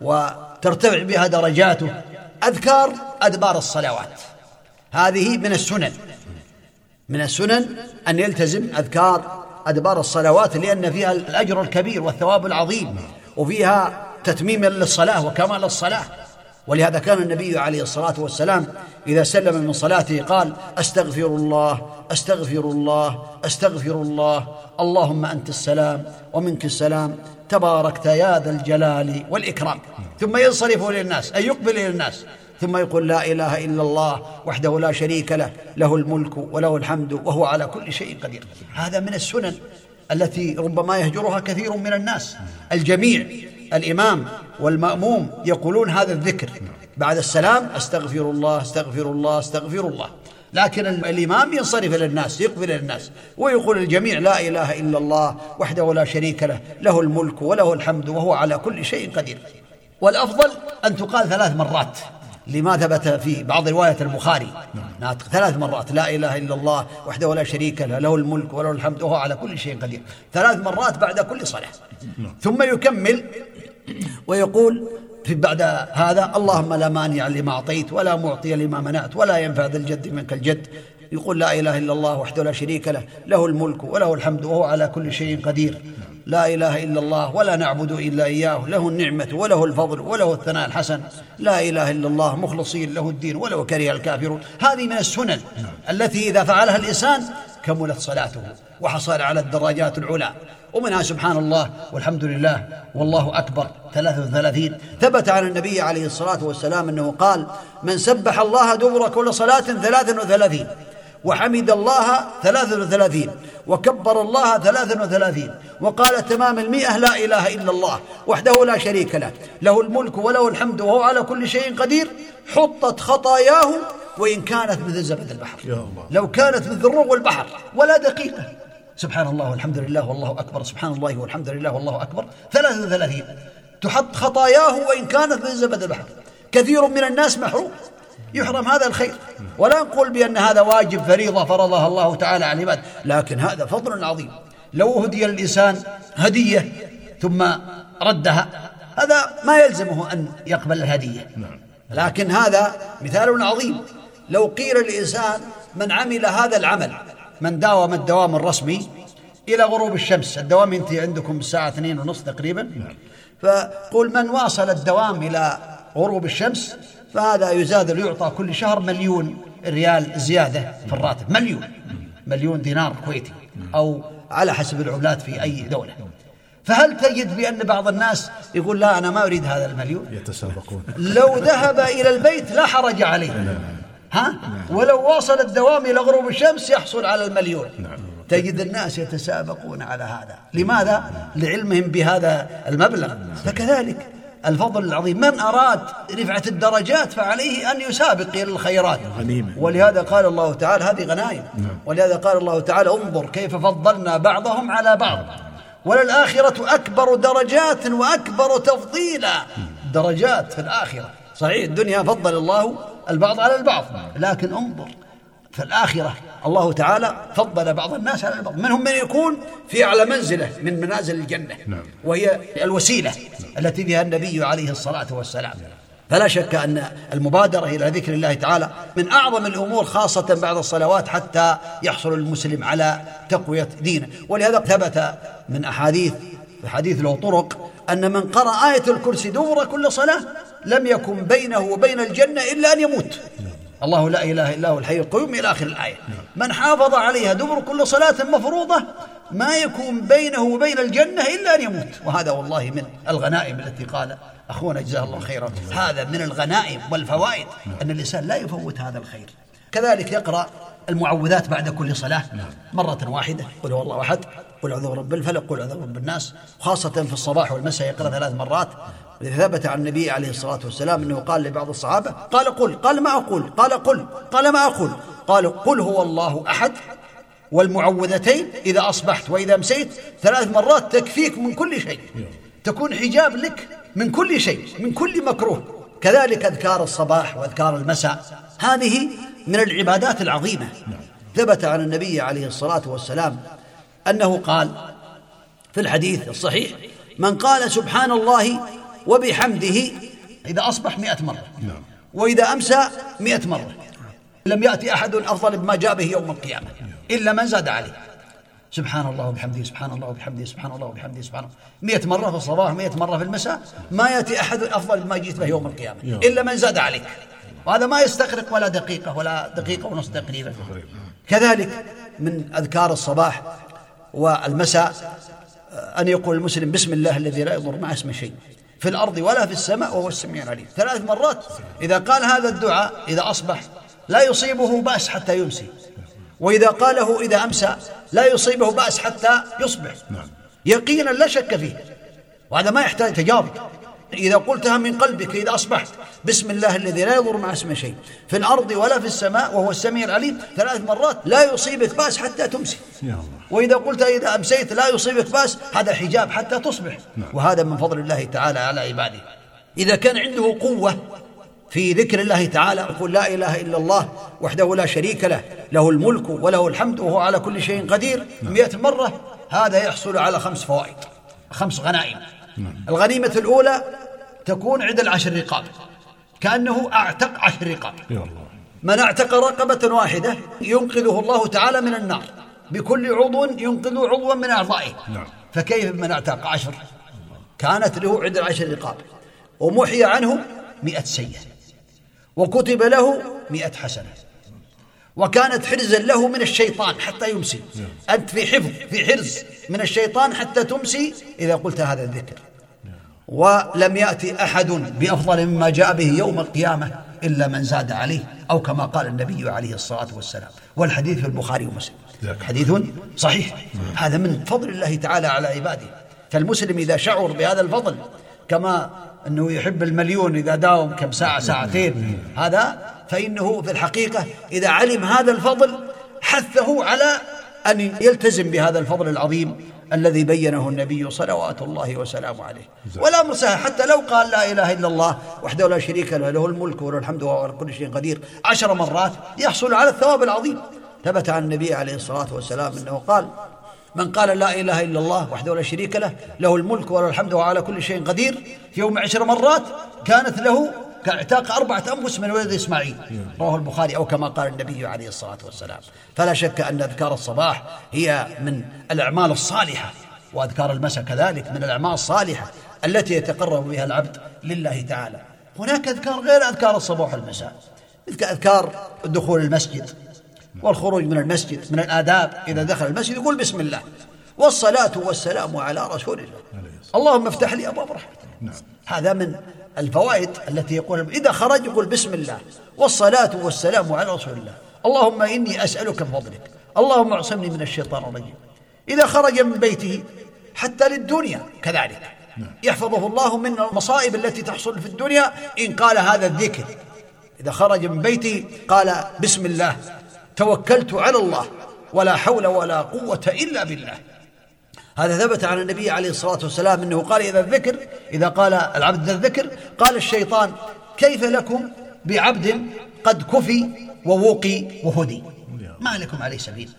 وترتفع بها درجاته أذكار أدبار الصلوات. هذه من السنن. من السنن أن يلتزم أذكار أدبار الصلوات لأن فيها الأجر الكبير والثواب العظيم وفيها تتميما للصلاة وكمال الصلاة. ولهذا كان النبي عليه الصلاة والسلام إذا سلم من صلاته قال أستغفر الله أستغفر الله أستغفر الله. اللهم أنت السلام ومنك السلام. تباركت يا ذا الجلال والإكرام. ثم ينصرف إلى الناس أي يقبل إلى الناس. ثم يقول لا إله إلا الله وحده لا شريك له له الملك وله الحمد وهو على كل شيء قدير. هذا من السنن التي ربما يهجرها كثير من الناس. الجميع. الإمام والمأموم يقولون هذا الذكر. بعد السلام أستغفر الله أستغفر الله أستغفر الله. لكن الإمام ينصرف إلى الناس يقبل إلى الناس ويقول الجميع لا إله إلا الله وحده لا شريك له له الملك وله الحمد وهو على كل شيء قدير. والأفضل أن تقال ثلاث مرات. لما ثبت في بعض رواية البخاري. ثلاث مرات. لا إله إلا الله وحده لا شريك له له الملك وله الحمد وهو على كل شيء قدير. ثلاث مرات بعد كل صلاة. ثم يكمل ويقول في بعد هذا اللهم لا مانع لما أعطيت ولا معطي لما منعت ولا ينفع ذا الجد منك الجد. يقول لا إله إلا الله وحده لا شريك له له الملك وله الحمد وهو على كل شيء قدير. لا إله إلا الله ولا نعبد إلا إياه له النعمة وله الفضل وله الثناء الحسن. لا إله إلا الله مخلصين له الدين ولو كره الكافرون. هذه من السنن التي إذا فعلها الإنسان كملت صلاته وحصل على الدرجات العلى. ومنها سبحان الله والحمد لله والله أكبر. 33 ثبت عن النبي عليه الصلاة والسلام أنه قال من سبح الله دبر كل صلاة 33 وحمد الله 33 وكبر الله 33 وقال تمام المئة لا إله إلا الله وحده لا شريك له له الملك وله الحمد وهو على كل شيء قدير حطت خطاياه وإن كانت مثل زبد البحر. يا الله. لو كانت مثل رغو البحر ولا دقيقة. سبحان الله والحمد لله والله أكبر. سبحان الله والحمد لله والله أكبر. 33 تحط خطاياه وإن كانت مثل زبد البحر. كثير من الناس محروم. يحرم هذا الخير. ولا نقول بأن هذا واجب فريضة فرضها الله تعالى على العباد. لكن هذا فضل عظيم. لو هدي الإنسان هدية ثم ردها هذا ما يلزمه أن يقبل الهدية. لكن هذا مثال عظيم. لو قيل الإنسان من عمل هذا العمل من داوم الدوام الرسمي إلى غروب الشمس الدوام ينتهي عندكم الساعة اثنين ونصف تقريبا. فقول من واصل الدوام إلى غروب الشمس فهذا يزاد يعطى كل شهر مليون ريال زيادة في الراتب. مليون. مليون دينار كويتي. أو على حسب العملات في أي دولة. فهل تجد بأن بعض الناس يقول لا أنا ما أريد هذا المليون؟ يتسابقون. لو ذهب إلى البيت لا حرج عليه. ها؟ ولو واصل الدوام إلى غروب الشمس يحصل على المليون. تجد الناس يتسابقون على هذا. لماذا؟ لعلمهم بهذا المبلغ. فكذلك الفضل العظيم. من أراد رفعة الدرجات فعليه أن يسابق إلى الخيرات. غنيمة. ولهذا قال الله تعالى هذه غنائم. ولهذا قال الله تعالى انظر كيف فضلنا بعضهم على بعض. وللآخرة أكبر درجات وأكبر تفضيلا. درجات في الآخرة. صحيح الدنيا فضل الله البعض على البعض. لكن انظر في الآخرة الله تعالى فضل بعض الناس على البعض. منهم من يكون في أعلى منزلة من منازل الجنة وهي الوسيلة التي بها النبي عليه الصلاة والسلام. فلا شك أن المبادرة إلى ذكر الله تعالى من أعظم الأمور خاصة بعد الصلوات حتى يحصل المسلم على تقوية دينه. ولهذا ثبت من أحاديث حديث له طرق أن من قرأ آية الكرسي دبر كل صلاة لم يكن بينه وبين الجنة إلا أن يموت. الله لا إله إلا هو الحي القيوم إلى آخر الآية. من حافظ عليها دبر كل صلاة مفروضة ما يكون بينه وبين الجنة إلا أن يموت. وهذا والله من الغنائم التي قال أخونا جزاه الله خيرا. هذا من الغنائم والفوائد أن الإنسان لا يفوت هذا الخير. كذلك يقرأ المعوذات بعد كل صلاة مرة واحدة. قل هو الله أحد قل أعوذ برب الفلق قل أعوذ برب الناس. خاصة في الصباح والمساء يقرأ ثلاث مرات. ثبت عن النبي عليه الصلاة والسلام أنه قال لبعض الصحابة قال قل قال ما أقول قال قل قال ما أقول. قال قل هو الله أحد. والمعوذتين إذا أصبحت وإذا أمسيت ثلاث مرات تكفيك من كل شيء. تكون حجاب لك من كل شيء من كل مكروه. كذلك أذكار الصباح وأذكار المساء. هذه من العبادات العظيمة. ثبت عن النبي عليه الصلاة والسلام أنه قال في الحديث الصحيح من قال سبحان الله وبحمده إذا أصبح مئة مرة وإذا أمسى مئة مرة لم يأتي أحد أفضل مما جاء به يوم القيامة إلا من زاد عليه. سبحان الله وبحمده سبحان الله وبحمده سبحان الله وبحمده سبحان الله. مئة مرة في الصباح مئة مرة في المساء ما يأتي أحد أفضل مما جئت به يوم القيامة إلا من زاد عليك. وهذا ما يستغرق ولا دقيقة ولا دقيقة ونصف تقريبا. كذلك من أذكار الصباح والمساء أن يقول المسلم بسم الله الذي لا يضر مع اسم شيء في الأرض ولا في السماء وهو السميع العليم. ثلاث مرات إذا قال هذا الدعاء إذا أصبح لا يصيبه بأس حتى يمسي. وإذا قاله إذا أمسى لا يصيبه بأس حتى يصبح. يقينا لا شك فيه. وهذا ما يحتاج تجارب. إذا قلتها من قلبك إذا أصبحت. بسم الله الذي لا يضر مع اسمه شيء. في الأرض ولا في السماء وهو السميع العليم. ثلاث مرات لا يصيبك بأس حتى تمسي وإذا قلت إذا أمسيت لا يصيبك بأس هذا حجاب حتى تصبح. وهذا من فضل الله تعالى على عباده. إذا كان عنده قوة في ذكر الله تعالى يقول لا إله إلا الله وحده لا شريك له له الملك وله الحمد وهو على كل شيء قدير. مئة مرة هذا يحصل على خمس فوائد خمس غنائم. الغنيمة الأولى تكون عند العشر رقاب. كأنه أعتق عشر رقاب. من أعتق رقبة واحدة ينقذه الله تعالى من النار. بكل عضو ينقذ عضوا من أعضائه. نعم. فكيف من أعتق عشر؟ كانت له عدة عشر رقاب. ومحي عنه مئة سيئة. وكتب له مئة حسنة. وكانت حرزا له من الشيطان حتى يمسي. أنت في حفظ في حرز من الشيطان حتى تمسي إذا قلت هذا الذكر. ولم يأتي أحد بأفضل مما جاء به يوم القيامة إلا من زاد عليه أو كما قال النبي عليه الصلاة والسلام. والحديث في البخاري ومسلم. حديث صحيح. هذا من فضل الله تعالى على عباده. فالمسلم إذا شعر بهذا الفضل كما أنه يحب المليون إذا داوم كم ساعة ساعتين هذا فإنه في الحقيقة إذا علم هذا الفضل حثه على أن يلتزم بهذا الفضل العظيم الذي بينه النبي صلوات الله وسلامه عليه. ولا مرسها حتى لو قال لا إله إلا الله وحده لا شريك له له الملك وله الحمد وهو على كل شيء قدير عشر مرات يحصل على الثواب العظيم. ثبت عن النبي عليه الصلاة والسلام أنه قال من قال لا إله إلا الله وحده لا شريك له له الملك وله الحمد وهو على كل شيء قدير في يوم عشر مرات كانت له كاعتاق أربعة أنفس من ولد إسماعيل رواه البخاري أو كما قال النبي عليه الصلاة والسلام. فلا شك أن أذكار الصباح هي من الأعمال الصالحة وأذكار المساء كذلك من الأعمال الصالحة التي يتقرب بها العبد لله تعالى. هناك أذكار غير أذكار الصباح والمساء مثل أذكار دخول المسجد والخروج من المسجد من الآداب. إذا دخل المسجد يقول بسم الله والصلاة والسلام على رسول الله. اللهم افتح لي أبواب رحمتك. هذا من الفوائد التي يقول إذا خرج يقول بسم الله والصلاة والسلام على رسول الله. اللهم إني أسألك بفضلك اللهم اعصمني من الشيطان الرجيم. إذا خرج من بيته حتى للدنيا كذلك. يحفظه الله من المصائب التي تحصل في الدنيا إن قال هذا الذكر. إذا خرج من بيته قال بسم الله توكلت على الله ولا حول ولا قوة إلا بالله. هذا ثبت عن النبي عليه الصلاة والسلام أنه قال إذا الذكر إذا قال العبد ذا الذكر قال الشيطان كيف لكم بعبد قد كفي ووقي وهدي؟ ما لكم عليه سبيل.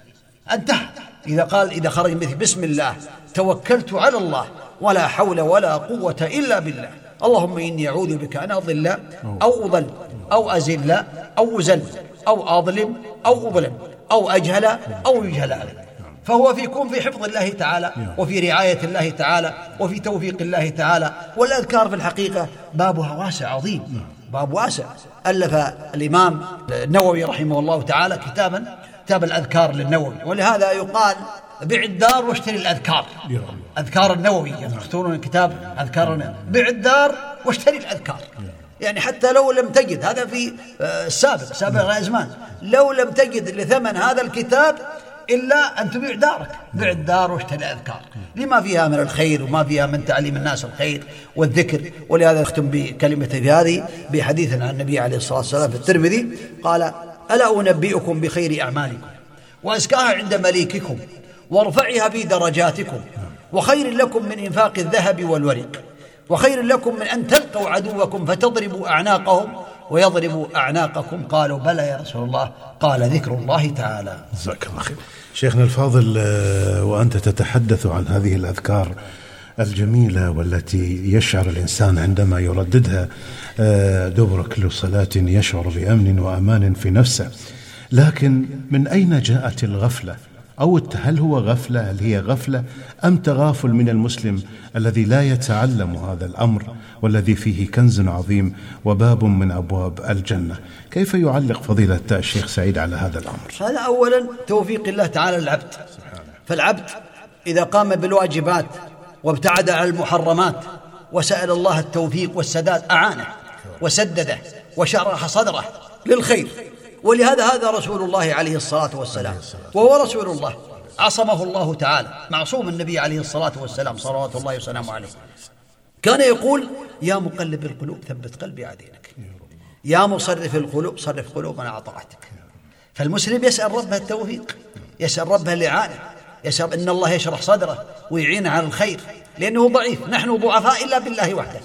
انتهى. إذا قال إذا خرج مثل بسم الله توكلت على الله ولا حول ولا قوة إلا بالله. اللهم إني أعوذ بك أن أضل أو أضل أو أزل أو أزل أو أظلم أو أظلم أو أجهل أو يجهل علي. فهو في يكون في حفظ الله تعالى وفي رعاية الله تعالى وفي توفيق الله تعالى. والأذكار في الحقيقة بابها واسع عظيم باب واسع. ألف الإمام النووي رحمه الله تعالى كتابا كتاب الأذكار للنووي. ولهذا يقال بع الدار واشتري الأذكار. أذكار النووي يختارون كتاب أذكار النووي بع الدار واشتري الأذكار. يعني حتى لو لم تجد هذا في آه، السابق سابق الأزمان لو لم تجد لثمن هذا الكتاب إلا أن تبيع دارك. بيع الدار واشتري أذكار. لما فيها من الخير وما فيها من تعليم الناس الخير والذكر؟ ولهذا أختم بكلمة هذه بحديث عن النبي عليه الصلاة والسلام في الترمذي. قال ألا أنبئكم بخير أعمالكم وأزكاها عند مليككم وأرفعها في درجاتكم وخير لكم من إنفاق الذهب والورق وخير لكم من أن تلقوا عدوكم فتضربوا أعناقهم ويضرب أعناقكم. قالوا بلى يا رسول الله. قال ذكر الله تعالى. جزاك الله خير. شيخنا الفاضل آه، وأنت تتحدث عن هذه الأذكار الجميلة والتي يشعر الإنسان عندما يرددها آه، دبر كل صلاة يشعر بأمن وأمان في نفسه. لكن من أين جاءت الغفلة؟ أو هل هو غفلة؟ هل هي غفلة؟ أم تغافل من المسلم الذي لا يتعلم هذا الأمر؟ والذي فيه كنز عظيم وباب من أبواب الجنة. كيف يعلق فضيلة الشيخ سعيد على هذا الأمر؟ هذا أولا توفيق الله تعالى للعبد. فالعبد إذا قام بالواجبات وابتعد عن المحرمات وسأل الله التوفيق والسداد أعانه وسدده وشرح صدره للخير. ولهذا هذا رسول الله عليه الصلاة والسلام. وهو رسول الله. عصمه الله تعالى. معصوم النبي عليه الصلاة والسلام. صلوات الله وسلامه عليه. كان يقول يا مقلب القلوب ثبت قلبي على دينك. يا مصرف القلوب صرف قلوبنا على طاعتك. فالمسلم يسأل ربه التوفيق يسأل ربه الإعانة يسأل أن الله يشرح صدره ويعينه على الخير لأنه ضعيف. نحن ضعفاء إلا بالله وحده.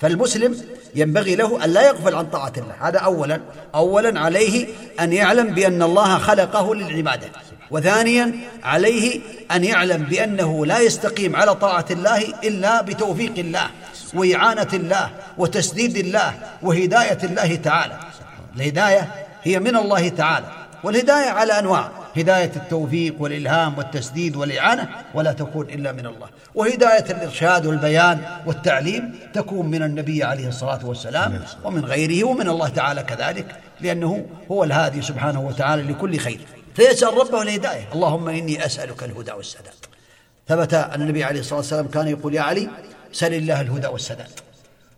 فالمسلم ينبغي له أن لا يغفل عن طاعة الله. هذا أولا. أولا عليه أن يعلم بأن الله خلقه للعبادة. وثانيا عليه أن يعلم بأنه لا يستقيم على طاعة الله إلا بتوفيق الله وإعانة الله وتسديد الله وهداية الله تعالى. الهداية هي من الله تعالى والهداية على أنواع. هداية التوفيق والإلهام والتسديد والإعانة ولا تكون إلا من الله. وهداية الإرشاد والبيان والتعليم تكون من النبي عليه الصلاة والسلام ومن غيره ومن الله تعالى كذلك لأنه هو الهادي سبحانه وتعالى لكل خير. فيسأل ربه الهداية اللهم إني أسألك الهدى والسداد. ثبت أن النبي عليه الصلاة والسلام كان يقول يا علي سل الله الهدى والسداد.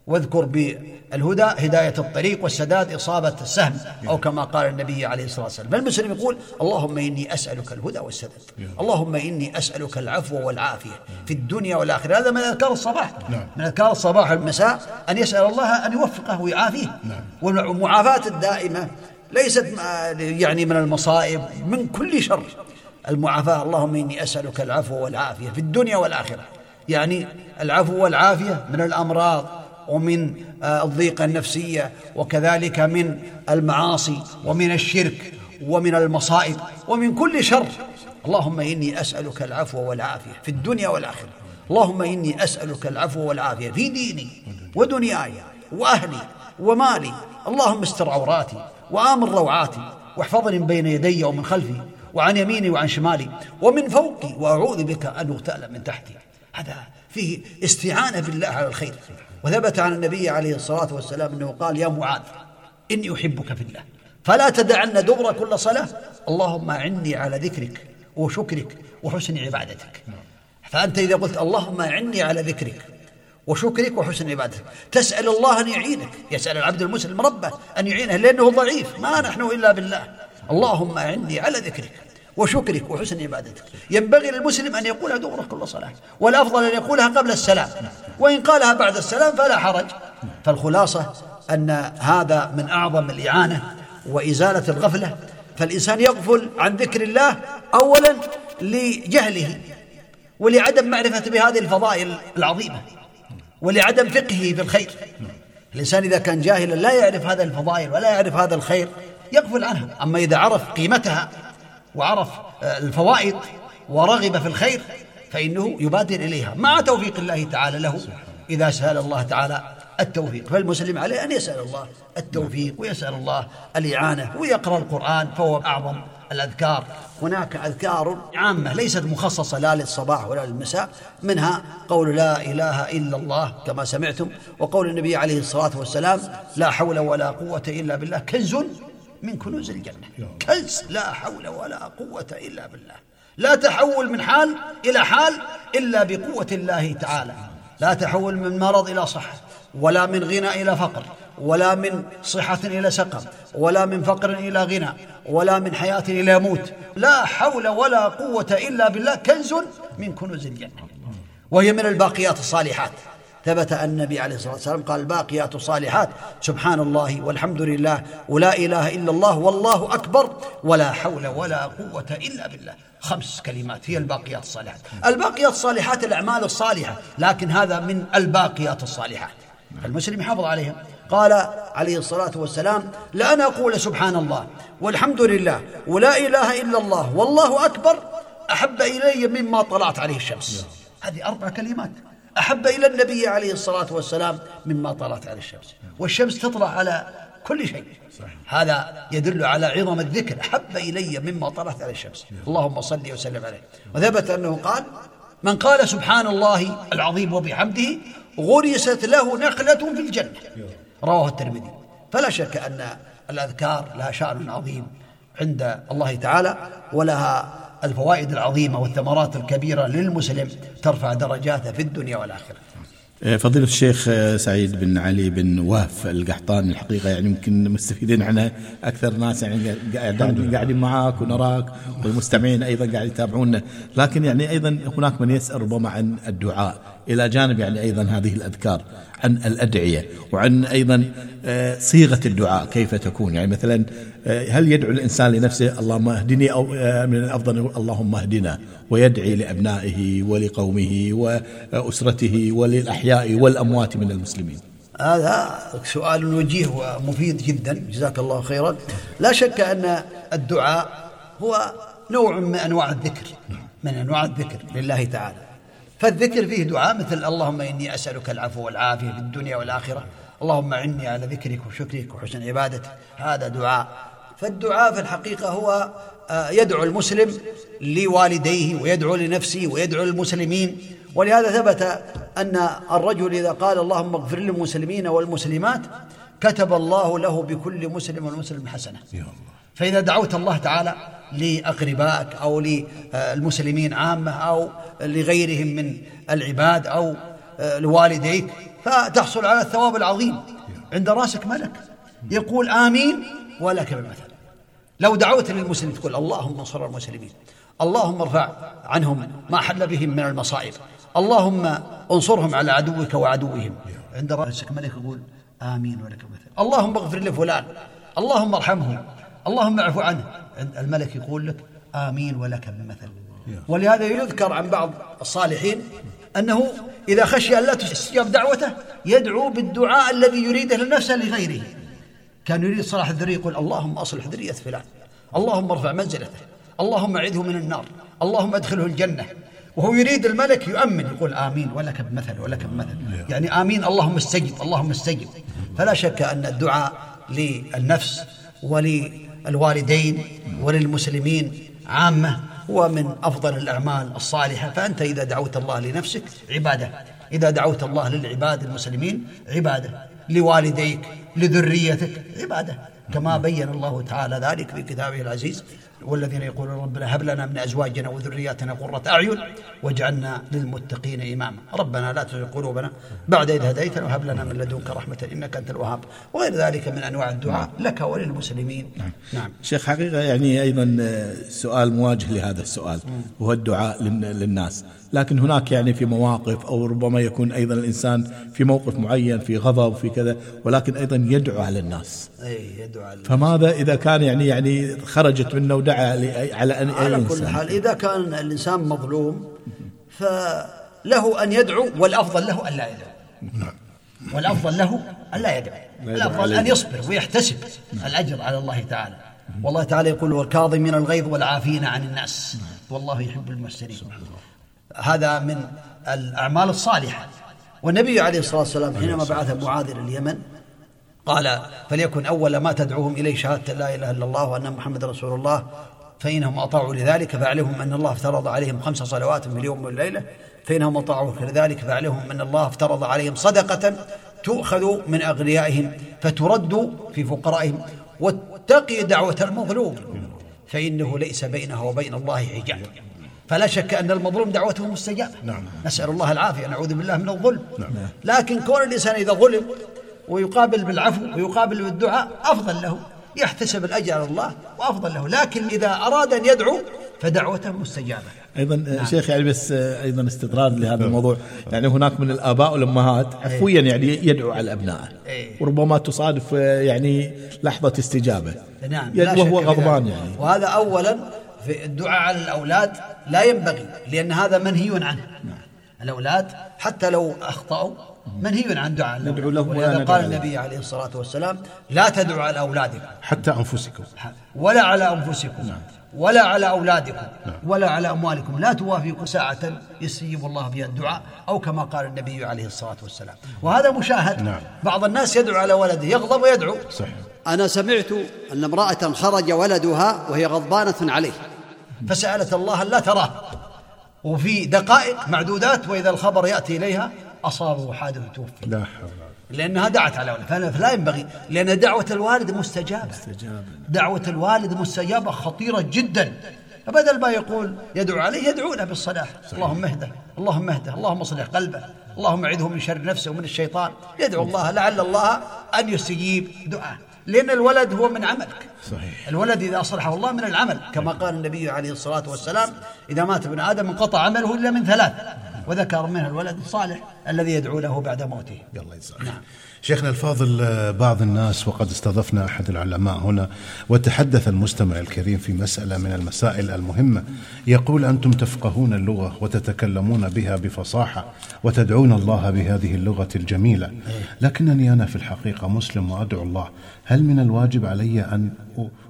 واذكر بالهدى هداية الطريق والسداد إصابة السهم أو كما قال النبي عليه الصلاة والسلام. فالمسلم يقول اللهم إني أسألك الهدى والسداد. اللهم إني أسألك العفو والعافية في الدنيا والآخرة. هذا من أذكار الصباح. من أذكار الصباح والمساء أن يسأل الله أن يوفقه ويعافيه. والمعافاة الدائمة ليست يعني من المصائب من كل شر. المعافاة اللهم إني أسألك العفو والعافية في الدنيا والآخرة. يعني العفو والعافية من الأمراض ومن آه، الضيقة النفسية وكذلك من المعاصي ومن الشرك ومن المصائب ومن كل شر. اللهم إني أسألك العفو والعافية في الدنيا والآخرة. اللهم إني أسألك العفو والعافية في ديني ودنياي وأهلي ومالي. اللهم استر عوراتي. وآمن روعاتي واحفظني من بين يدي ومن خلفي وعن يميني وعن شمالي ومن فوقي وأعوذ بك أن أغتال من تحتي. هذا فيه استعانة بالله على الخير. وثبت عن النبي عليه الصلاة والسلام أنه قال يا معاذ إني أحبك في الله فلا تدعن دبر كل صلاة. اللهم أعني على ذكرك وشكرك وحسن عبادتك. فأنت إذا قلت اللهم أعني على ذكرك وشكرك وحسن عبادتك. تسأل الله أن يعينك. يسأل العبد المسلم ربه أن يعينه لأنه ضعيف. ما نحن إلا بالله. اللهم أعني على ذكرك وشكرك وحسن عبادتك. ينبغي للمسلم أن يقولها دبر كل صلاة. والأفضل أن يقولها قبل السلام. وإن قالها بعد السلام فلا حرج. فالخلاصة أن هذا من أعظم الإعانة وإزالة الغفلة. فالإنسان يغفل عن ذكر الله أولا لجهله ولعدم معرفة بهذه الفضائل العظيمة. ولعدم فقهه في الخير. الإنسان إذا كان جاهلا لا يعرف هذا الفضائل ولا يعرف هذا الخير يغفل عنها أما إذا عرف قيمتها وعرف آه، الفوائد ورغب في الخير فإنه يبادر إليها. مع توفيق الله تعالى له إذا سأل الله تعالى التوفيق. فالمسلم عليه أن يسأل الله التوفيق ويسأل الله الإعانة ويقرأ القرآن فهو أعظم الأذكار. هناك أذكار عامة ليست مخصصة لا للصباح ولا للمساء منها قول لا إله إلا الله كما سمعتم وقول النبي عليه الصلاة والسلام لا حول ولا قوة إلا بالله. كنز من كنوز الجنة. كنز لا حول ولا قوة إلا بالله. لا تحول من حال إلى حال إلا بقوة الله تعالى. لا تحول من مرض إلى صحة. ولا من غنى إلى فقر ولا من صحة إلى سقم ولا من فقر إلى غنى ولا من حياة إلى موت لا حول ولا قوة إلا بالله. كنز من كنوز الجنة. وهي من الباقيات الصالحات. ثبت أن النبي عليه الصلاة والسلام قال الباقيات الصالحات سبحان الله والحمد لله ولا إله إلا الله والله أكبر ولا حول ولا قوة إلا بالله. خمس كلمات هي الباقيات الصالحات. الباقيات الصالحات الأعمال الصالحة لكن هذا من الباقيات الصالحات. المسلم يحافظ عليها. قال عليه الصلاة والسلام لأن أقول سبحان الله والحمد لله ولا إله إلا الله والله أكبر أحب إلي مما طلعت عليه الشمس. هذه أربع كلمات. أحب إلى النبي عليه الصلاة والسلام مما طلعت على الشمس. والشمس تطلع على كل شيء. هذا يدل على عظم الذكر. أحب إلي مما طلعت على الشمس. اللهم صل وسلم عليه. وثبت أنه قال من قال سبحان الله العظيم وبحمده غرست له نخلة في الجنة. رواه الترمذي. فلا شك أن الأذكار لها شأن عظيم عند الله تعالى ولها الفوائد العظيمة والثمرات الكبيرة للمسلم ترفع درجاته في الدنيا والآخرة. آه، فضيلة الشيخ آه، سعيد بن علي بن واف القحطاني الحقيقة يعني يمكن مستفيدين عنه أكثر ناس يعني قاعدين قاعدين معاك ونراك والمستمعين أيضا قاعد يتابعونا. لكن يعني أيضا هناك من يسأل ربما عن الدعاء. إلى جانب يعني أيضا هذه الأذكار عن الأدعية وعن أيضا آه، صيغة الدعاء كيف تكون. يعني مثلا هل يدعو الإنسان لنفسه اللهم اهدني أو من الأفضل اللهم اهدنا ويدعي لأبنائه ولقومه وأسرته وللأحياء والأموات من المسلمين. هذا سؤال وجيه ومفيد جدا. جزاك الله خيرا. لا شك أن الدعاء هو نوع من أنواع الذكر من أنواع الذكر لله تعالى. فالذكر فيه دعاء مثل اللهم إني أسألك العفو والعافية في الدنيا والآخرة. اللهم عني على ذكرك وشكرك وحسن عبادتك. هذا دعاء. فالدعاء في الحقيقة هو آه، يدعو المسلم لوالديه ويدعو لنفسه ويدعو للمسلمين ولهذا ثبت أن الرجل إذا قال اللهم اغفر للمسلمين والمسلمات كتب الله له بكل مسلم والمسلم حسنة. فإذا دعوت الله تعالى لأقربائك أو للمسلمين عامة أو لغيرهم من العباد أو لوالديك فتحصل على الثواب العظيم. عند رأسك ملك. يقول آمين ولك بالمثل لو دعوت للمسلم تقول اللهم انصر المسلمين اللهم ارفع عنهم ما حل بهم من المصائب اللهم انصرهم على عدوك وعدوهم. عند رأسك ملك يقول آمين ولك المثل. اللهم اغفر لفلان اللهم ارحمه اللهم اعف عنه. الملك يقول لك آمين ولك بالمثل ولهذا يذكر عن بعض الصالحين أنه إذا خشي أن لا تستجاب دعوته يدعو بالدعاء الذي يريده لنفسه لغيره. كان يريد صلاح الذرية يقول اللهم أصلح ذرية فلان. اللهم ارفع منزلته. اللهم أعذه من النار. اللهم ادخله الجنة. وهو يريد الملك يؤمن. يقول آمين ولك بمثل ولك بمثل. يعني آمين اللهم استجب اللهم استجب. فلا شك أن الدعاء للنفس وللوالدين وللمسلمين عامة هو من أفضل الأعمال الصالحة. فأنت إذا دعوت الله لنفسك عبادة. إذا دعوت الله للعباد المسلمين عبادة. لوالديك لذريتك عبادة. كما بين الله تعالى ذلك في كتابه العزيز والذين يقولون ربنا هب لنا من أزواجنا وذرياتنا قرة أعين واجعلنا للمتقين إماما، ربنا لا تزغ قلوبنا بعد إذ هديتنا وهب لنا من لدنك رحمة إنك أنت الوهاب، وغير ذلك من أنواع الدعاء لك وللمسلمين. نعم. شيخ حقيقة يعني أيضا سؤال مواجه لهذا السؤال وهو الدعاء للن- للناس. لكن هناك يعني في مواقف أو ربما يكون أيضا الإنسان في موقف معين في غضب في كذا ولكن أيضا يدعو على الناس. أي يدعو على فماذا إذا كان يعني يعني خرجت منه ودعا على أن أي على كل إنسان حال إذا كان الإنسان مظلوم فله أن يدعو والأفضل له أن لا يدعو. والأفضل له أن لا يدعو. الأفضل أن يصبر ويحتسب الأجر على الله تعالى. والله تعالى يقول والكاظمين الغيظ والعافين عن الناس. والله يحب المحسنين. هذا من الأعمال الصالحة. والنبي عليه الصلاة والسلام حينما بعث معاذ إلى اليمن قال فليكن أول ما تدعوهم إليه شهادة لا إله إلا الله وأن محمد رسول الله فإنهم أطاعوا لذلك فاعلمهم أن الله افترض عليهم خمس صلوات في اليوم والليلة فإنهم أطاعوا لذلك فاعلمهم أن الله افترض عليهم صدقة تؤخذ من أغنيائهم فترد في فقرائهم واتقي دعوة المظلوم فإنه ليس بينه وبين الله حجاب. فلا شك أن المظلوم دعوته مستجابة. نعم. نسأل الله العافية نعوذ بالله من الظلم. لكن كون الإنسان إذا ظلم ويقابل بالعفو ويقابل بالدعاء أفضل له يحتسب الأجر على الله وأفضل له. لكن إذا أراد أن يدعو فدعوته مستجابة. أيضا نعم. شيخ يعني بس أيضا استطراد لهذا الموضوع. يعني هناك من الآباء والأمهات عفويا يعني يدعو على ابنائه إيه. وربما تصادف يعني لحظة استجابة. نعم لا وهو غضبان. يعني. وهذا أولا. في الدعاء على الأولاد لا ينبغي لأن هذا منهي عنه. الأولاد حتى لو أخطأوا منهي عن دعاء. ندعو لهم ولهذا ندعو قال. النبي عليه الصلاة والسلام لا تدعوا على أولادكم. حتى أنفسكم. ولا على أنفسكم. ولا على أولادكم. ولا على أموالكم. لا توافقوا ساعة يستجيب الله فيها الدعاء أو كما قال النبي عليه الصلاة والسلام. وهذا مشاهد. نعم. بعض الناس يدعو على ولده يغضب ويدعو. صحيح. أنا سمعت أن امرأة خرج ولدها وهي غضبانة عليه. فسألت الله لا تراه. وفي دقائق معدودات وإذا الخبر يأتي إليها أصابه حادث توفي. لا حول لأنها دعت على ولد فلا- ينبغي. لأن دعوة الوالد مستجابة. دعوة الوالد مستجابة خطيرة جدا. فبدل ما يقول يدعو عليه يدعو له بالصلاح اللهم اهده اللهم اهده اللهم اصلح قلبه. اللهم اعذه من شر نفسه ومن الشيطان. يدعو الله لعل الله أن يستجيب دعاء. لأن الولد هو من عملك. صحيح. الولد إذا أصلحه الله من العمل. كما قال النبي عليه الصلاة والسلام إذا مات ابن آدم انقطع عمله إلا من ثلاث. وذكر منها الولد الصالح الذي يدعو له بعد موته. الله يجزاك نعم. شيخنا الفاضل آه، بعض الناس وقد استضفنا أحد العلماء هنا وتحدث المستمع الكريم في مسألة من المسائل المهمة. يقول أنتم تفقهون اللغة وتتكلمون بها بفصاحة وتدعون الله بهذه اللغة الجميلة. لكنني أنا في الحقيقة مسلم وأدعو الله. هل من الواجب علي أن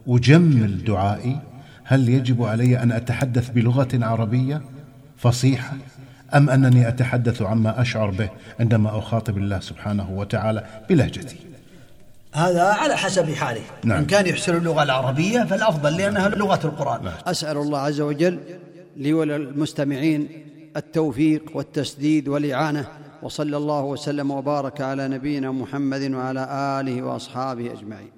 أجمل دعائي؟ هل يجب علي أن أتحدث بلغة عربية فصيحة؟ أم أنني أتحدث عما أشعر به عندما أخاطب الله سبحانه وتعالى بلهجتي؟ هذا على حسب حاله. نعم. إن كان يحسن اللغة العربية فالأفضل لأنها لغة القرآن. أسأل الله عز وجل لي وللمستمعين التوفيق والتسديد والإعانة وصلى الله وسلم وبارك على نبينا محمد وعلى آله وأصحابه أجمعين.